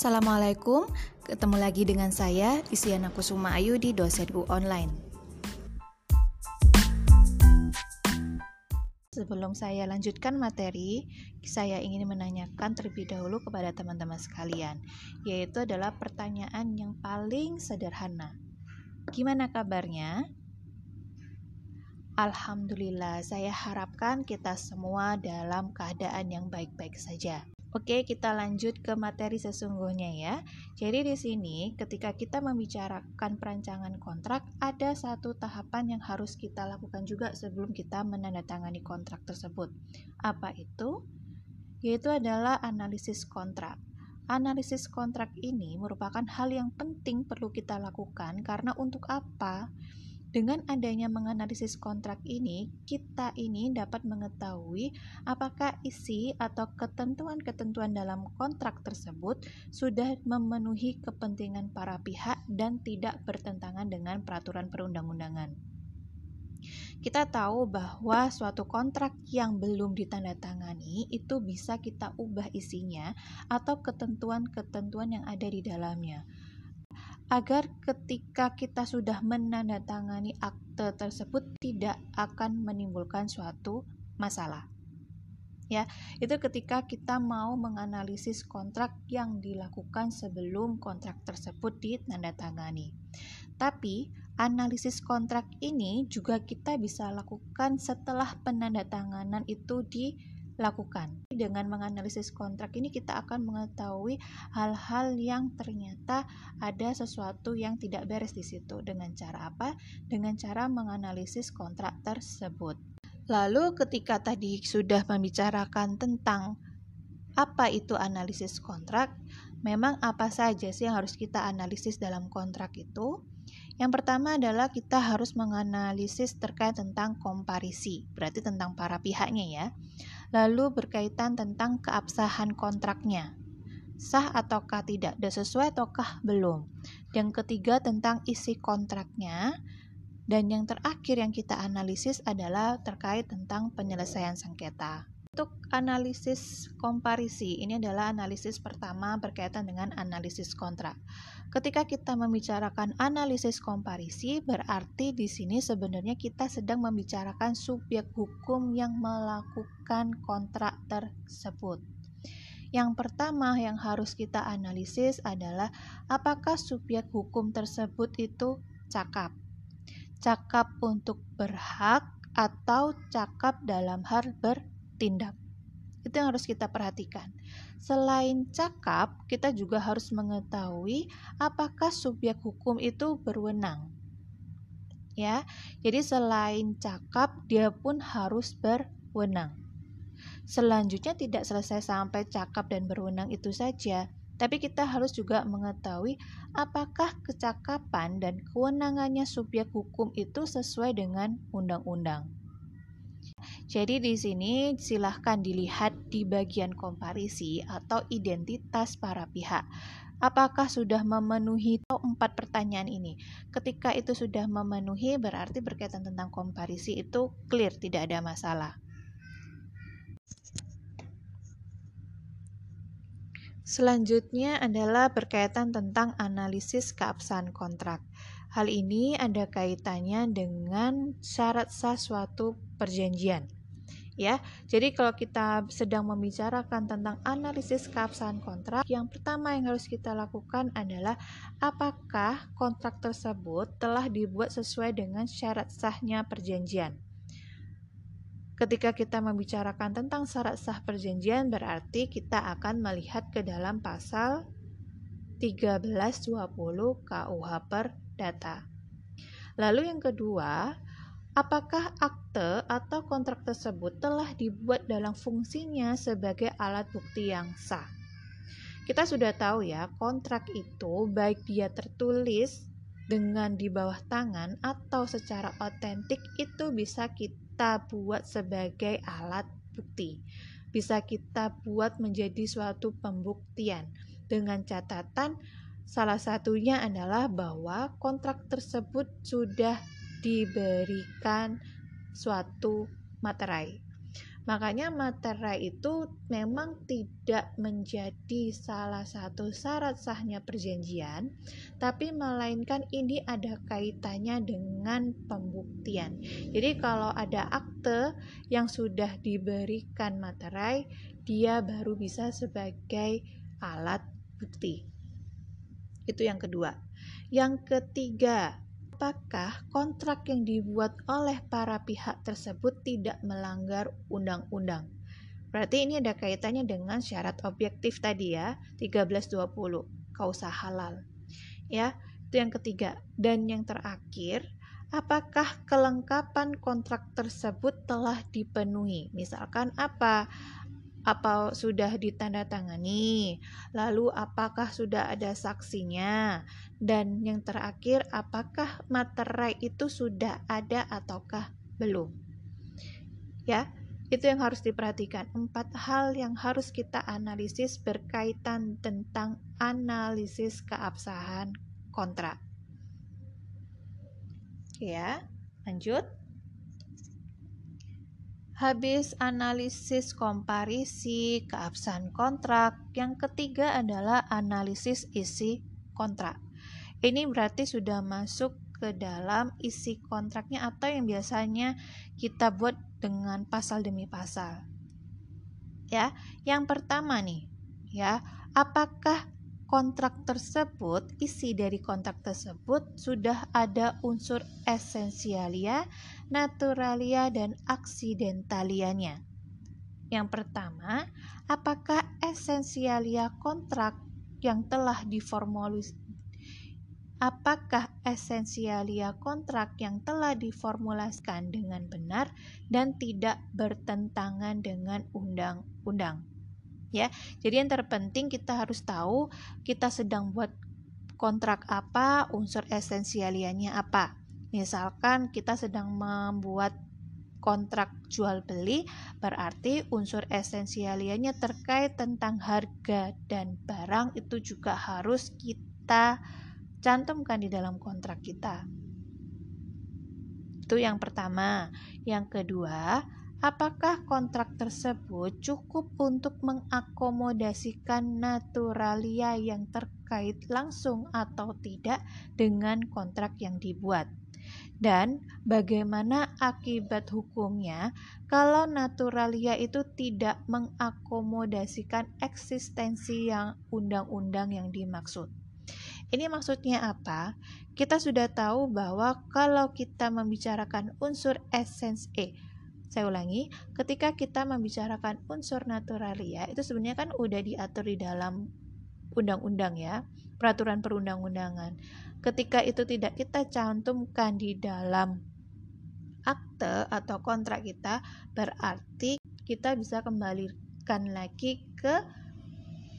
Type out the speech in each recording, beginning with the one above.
Assalamualaikum, ketemu lagi dengan saya Isyana Kusuma Ayu di Dosenku Online. Sebelum saya lanjutkan materi, saya ingin menanyakan terlebih dahulu kepada teman-teman sekalian, yaitu adalah pertanyaan yang paling sederhana. Gimana kabarnya? Alhamdulillah, saya harapkan kita semua dalam keadaan yang baik-baik saja. Oke, kita lanjut ke materi sesungguhnya ya. Jadi di sini ketika kita membicarakan perancangan kontrak, ada satu tahapan yang harus kita lakukan juga sebelum kita menandatangani kontrak tersebut. Apa itu? Yaitu adalah analisis kontrak. Analisis kontrak ini merupakan hal yang penting perlu kita lakukan karena untuk apa? Dengan adanya menganalisis kontrak ini, kita ini dapat mengetahui apakah isi atau ketentuan-ketentuan dalam kontrak tersebut sudah memenuhi kepentingan para pihak dan tidak bertentangan dengan peraturan perundang-undangan. Kita tahu bahwa suatu kontrak yang belum ditandatangani itu bisa kita ubah isinya atau ketentuan-ketentuan yang ada di dalamnya agar ketika kita sudah menandatangani akte tersebut tidak akan menimbulkan suatu masalah. Ya, itu ketika kita mau menganalisis kontrak yang dilakukan sebelum kontrak tersebut ditandatangani. Tapi, analisis kontrak ini juga kita bisa lakukan setelah penandatanganan itu di lakukan. Dengan menganalisis kontrak ini kita akan mengetahui hal-hal yang ternyata ada sesuatu yang tidak beres di situ. Dengan cara apa? Dengan cara menganalisis kontrak tersebut. Lalu ketika tadi sudah membicarakan tentang apa itu analisis kontrak, memang apa saja sih yang harus kita analisis dalam kontrak itu? Yang pertama adalah kita harus menganalisis terkait tentang komparisi, berarti tentang para pihaknya ya. Lalu berkaitan tentang keabsahan kontraknya. Sah ataukah tidak, dan sesuai ataukah belum. Yang ketiga tentang isi kontraknya. Dan yang terakhir yang kita analisis adalah terkait tentang penyelesaian sengketa. Untuk analisis komparisi, ini adalah analisis pertama berkaitan dengan analisis kontrak. Ketika kita membicarakan analisis komparisi, berarti di sini sebenarnya kita sedang membicarakan subjek hukum yang melakukan kontrak tersebut. Yang pertama yang harus kita analisis adalah apakah subjek hukum tersebut itu cakap. Cakap untuk berhak atau cakap dalam hal ber tindak. Itu yang harus kita perhatikan. Selain cakap, kita juga harus mengetahui apakah subjek hukum itu berwenang. Ya. Jadi selain cakap, dia pun harus berwenang. Selanjutnya tidak selesai sampai cakap dan berwenang itu saja, tapi kita harus juga mengetahui apakah kecakapan dan kewenangannya subjek hukum itu sesuai dengan undang-undang. Jadi di sini silahkan dilihat di bagian komparisi atau identitas para pihak. Apakah sudah memenuhi empat pertanyaan ini? Ketika itu sudah memenuhi berarti berkaitan tentang komparisi itu clear, tidak ada masalah. Selanjutnya adalah berkaitan tentang analisis keabsahan kontrak. Hal ini ada kaitannya dengan syarat sah suatu perjanjian ya. Jadi kalau kita sedang membicarakan tentang analisis keabsahan kontrak, yang pertama yang harus kita lakukan adalah apakah kontrak tersebut telah dibuat sesuai dengan syarat sahnya perjanjian. Ketika kita membicarakan tentang syarat sah perjanjian berarti kita akan melihat ke dalam pasal 1320 KUH Perdata. Lalu yang kedua, Apakah akte atau kontrak tersebut telah dibuat dalam fungsinya sebagai alat bukti yang sah? Kita sudah tahu ya, kontrak itu baik dia tertulis dengan di bawah tangan atau secara otentik itu bisa kita buat sebagai alat bukti. Bisa kita buat menjadi suatu pembuktian dengan catatan salah satunya adalah bahwa kontrak tersebut sudah diberikan suatu materai. Makanya materai itu memang tidak menjadi salah satu syarat sahnya perjanjian, tapi melainkan ini ada kaitannya dengan pembuktian. Jadi kalau ada akte yang sudah diberikan materai, dia baru bisa sebagai alat bukti. Itu yang kedua. Yang ketiga, apakah kontrak yang dibuat oleh para pihak tersebut tidak melanggar undang-undang. Berarti ini ada kaitannya dengan syarat objektif tadi ya, 1320, kausa halal. Ya, itu yang ketiga. Dan yang terakhir, apakah kelengkapan kontrak tersebut telah dipenuhi? Misalkan apa? Apa sudah ditandatangani, lalu apakah sudah ada saksinya, dan yang terakhir apakah materai itu sudah ada ataukah belum. Ya, itu yang harus diperhatikan. Empat hal yang harus kita analisis berkaitan tentang analisis keabsahan kontrak. Ya, lanjut. Habis analisis komparisi keabsahan kontrak, yang ketiga adalah analisis isi kontrak. Ini berarti sudah masuk ke dalam isi kontraknya atau yang biasanya kita buat dengan pasal demi pasal. Ya, yang pertama nih, ya, apakah kontrak tersebut, isi dari kontrak tersebut sudah ada unsur esensialia, naturalia, dan aksidentalianya. Yang pertama, apakah esensialia kontrak yang telah diformulis apakah esensialia kontrak yang telah diformulasikan dengan benar dan tidak bertentangan dengan undang-undang ya. Jadi yang terpenting kita harus tahu kita sedang buat kontrak apa, unsur esensialiannya apa. Misalkan kita sedang membuat kontrak jual beli berarti unsur esensialiannya terkait tentang harga dan barang itu juga harus kita cantumkan di dalam kontrak kita. Itu yang pertama. Yang kedua, Apakah kontrak tersebut cukup untuk mengakomodasikan naturalia yang terkait langsung atau tidak dengan kontrak yang dibuat? Dan bagaimana akibat hukumnya kalau naturalia itu tidak mengakomodasikan eksistensi yang undang-undang yang dimaksud? Ini maksudnya apa? Kita sudah tahu bahwa kalau kita membicarakan unsur essence E, saya ulangi, ketika kita membicarakan unsur naturalia, itu sebenarnya kan udah diatur di dalam undang-undang ya, peraturan perundang-undangan. Ketika itu tidak kita cantumkan di dalam akte atau kontrak kita, berarti kita bisa kembalikan lagi ke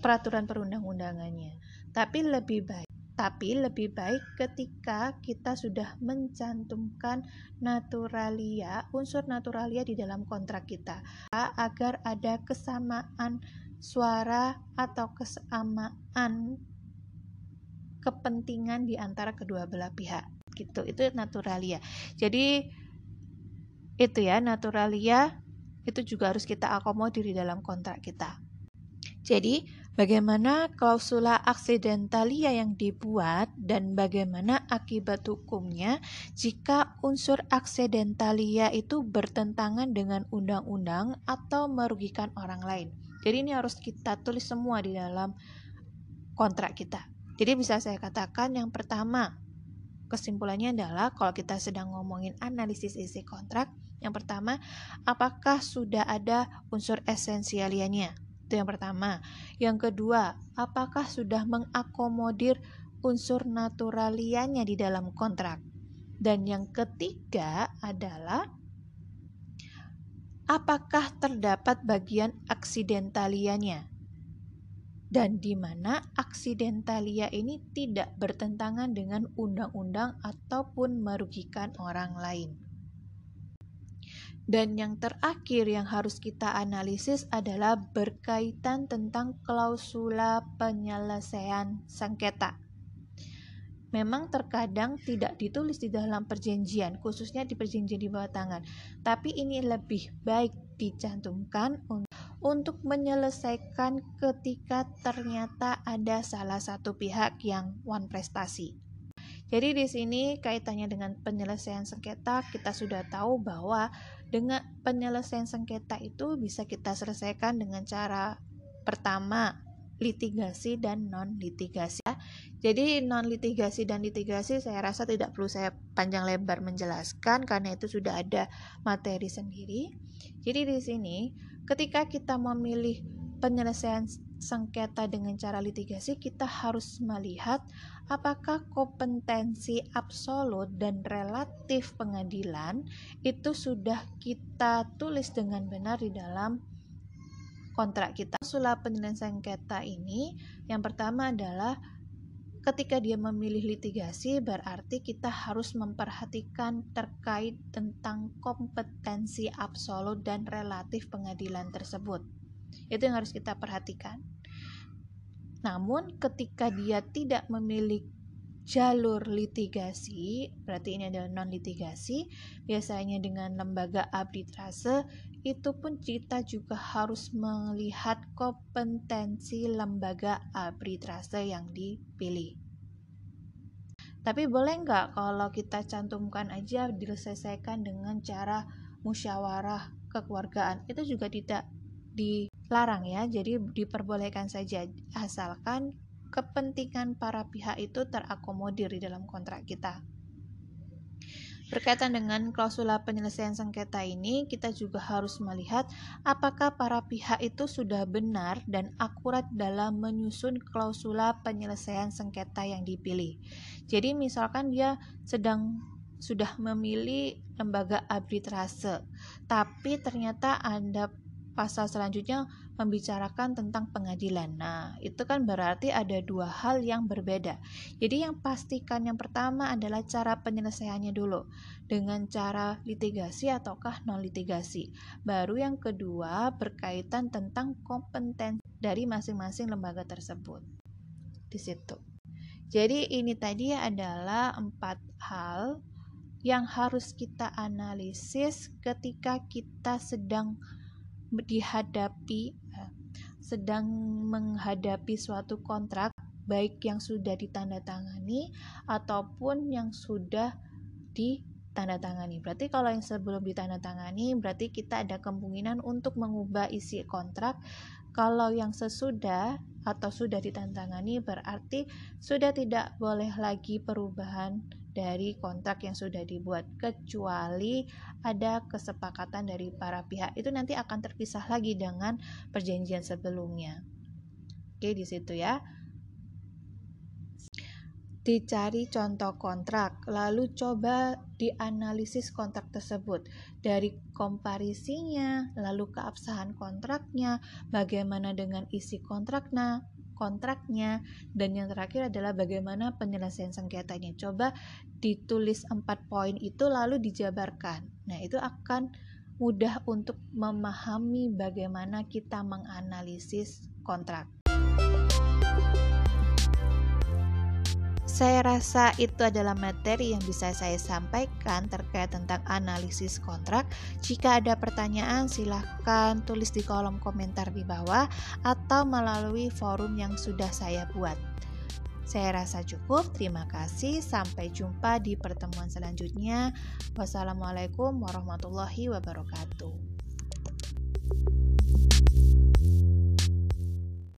peraturan perundang-undangannya. Tapi lebih baik tapi lebih baik ketika kita sudah mencantumkan naturalia, unsur naturalia di dalam kontrak kita agar ada kesamaan suara atau kesamaan kepentingan di antara kedua belah pihak. Gitu. Itu naturalia. Jadi itu ya naturalia itu juga harus kita akomodir di dalam kontrak kita. Jadi, bagaimana klausula aksidentalia yang dibuat dan bagaimana akibat hukumnya jika unsur aksidentalia itu bertentangan dengan undang-undang atau merugikan orang lain. Jadi ini harus kita tulis semua di dalam kontrak kita. Jadi bisa saya katakan yang pertama, kesimpulannya adalah kalau kita sedang ngomongin analisis isi kontrak, yang pertama, apakah sudah ada unsur esensialianya? Itu yang pertama. Yang kedua, apakah sudah mengakomodir unsur naturalianya di dalam kontrak? Dan yang ketiga adalah apakah terdapat bagian aksidentalianya? Dan di mana aksidentalia ini tidak bertentangan dengan undang-undang ataupun merugikan orang lain. Dan yang terakhir yang harus kita analisis adalah berkaitan tentang klausula penyelesaian sengketa. Memang terkadang tidak ditulis di dalam perjanjian, khususnya di perjanjian di bawah tangan, tapi ini lebih baik dicantumkan untuk menyelesaikan ketika ternyata ada salah satu pihak yang one prestasi. Jadi di sini kaitannya dengan penyelesaian sengketa, kita sudah tahu bahwa dengan penyelesaian sengketa itu bisa kita selesaikan dengan cara pertama litigasi dan non litigasi. Jadi non litigasi dan litigasi saya rasa tidak perlu saya panjang lebar menjelaskan karena itu sudah ada materi sendiri. Jadi di sini ketika kita memilih penyelesaian sengketa dengan cara litigasi kita harus melihat apakah kompetensi absolut dan relatif pengadilan itu sudah kita tulis dengan benar di dalam kontrak kita. Klausul penyelesaian sengketa ini yang pertama adalah ketika dia memilih litigasi berarti kita harus memperhatikan terkait tentang kompetensi absolut dan relatif pengadilan tersebut. Itu yang harus kita perhatikan. Namun ketika dia tidak memiliki jalur litigasi, berarti ini adalah non litigasi, biasanya dengan lembaga arbitrase itu pun kita juga harus melihat kompetensi lembaga arbitrase yang dipilih. Tapi boleh nggak kalau kita cantumkan aja diselesaikan dengan cara musyawarah kekeluargaan? Itu juga tidak dilarang ya, jadi diperbolehkan saja asalkan kepentingan para pihak itu terakomodir di dalam kontrak kita. Berkaitan dengan klausula penyelesaian sengketa ini, kita juga harus melihat apakah para pihak itu sudah benar dan akurat dalam menyusun klausula penyelesaian sengketa yang dipilih. Jadi misalkan dia sedang sudah memilih lembaga arbitrase, tapi ternyata ada pasal selanjutnya membicarakan tentang pengadilan. Nah, itu kan berarti ada dua hal yang berbeda. Jadi yang pastikan yang pertama adalah cara penyelesaiannya dulu dengan cara litigasi ataukah non litigasi. Baru yang kedua berkaitan tentang kompetensi dari masing-masing lembaga tersebut. Di situ. Jadi ini tadi adalah empat hal yang harus kita analisis ketika kita sedang dihadapi eh, sedang menghadapi suatu kontrak baik yang sudah ditandatangani ataupun yang sudah ditandatangani. Berarti kalau yang sebelum ditandatangani berarti kita ada kemungkinan untuk mengubah isi kontrak. Kalau yang sesudah atau sudah ditandatangani berarti sudah tidak boleh lagi perubahan dari kontrak yang sudah dibuat kecuali ada kesepakatan dari para pihak. Itu nanti akan terpisah lagi dengan perjanjian sebelumnya. Oke di situ ya. Dicari contoh kontrak, lalu coba dianalisis kontrak tersebut. Dari komparisinya, lalu keabsahan kontraknya, bagaimana dengan isi kontraknya, kontraknya. Dan yang terakhir adalah bagaimana penyelesaian sengketanya. Coba ditulis empat poin itu lalu dijabarkan. Nah itu akan mudah untuk memahami bagaimana kita menganalisis kontrak Saya rasa itu adalah materi yang bisa saya sampaikan terkait tentang analisis kontrak. Jika ada pertanyaan, silahkan tulis di kolom komentar di bawah atau melalui forum yang sudah saya buat. Saya rasa cukup. Terima kasih. Sampai jumpa di pertemuan selanjutnya. Wassalamualaikum warahmatullahi wabarakatuh.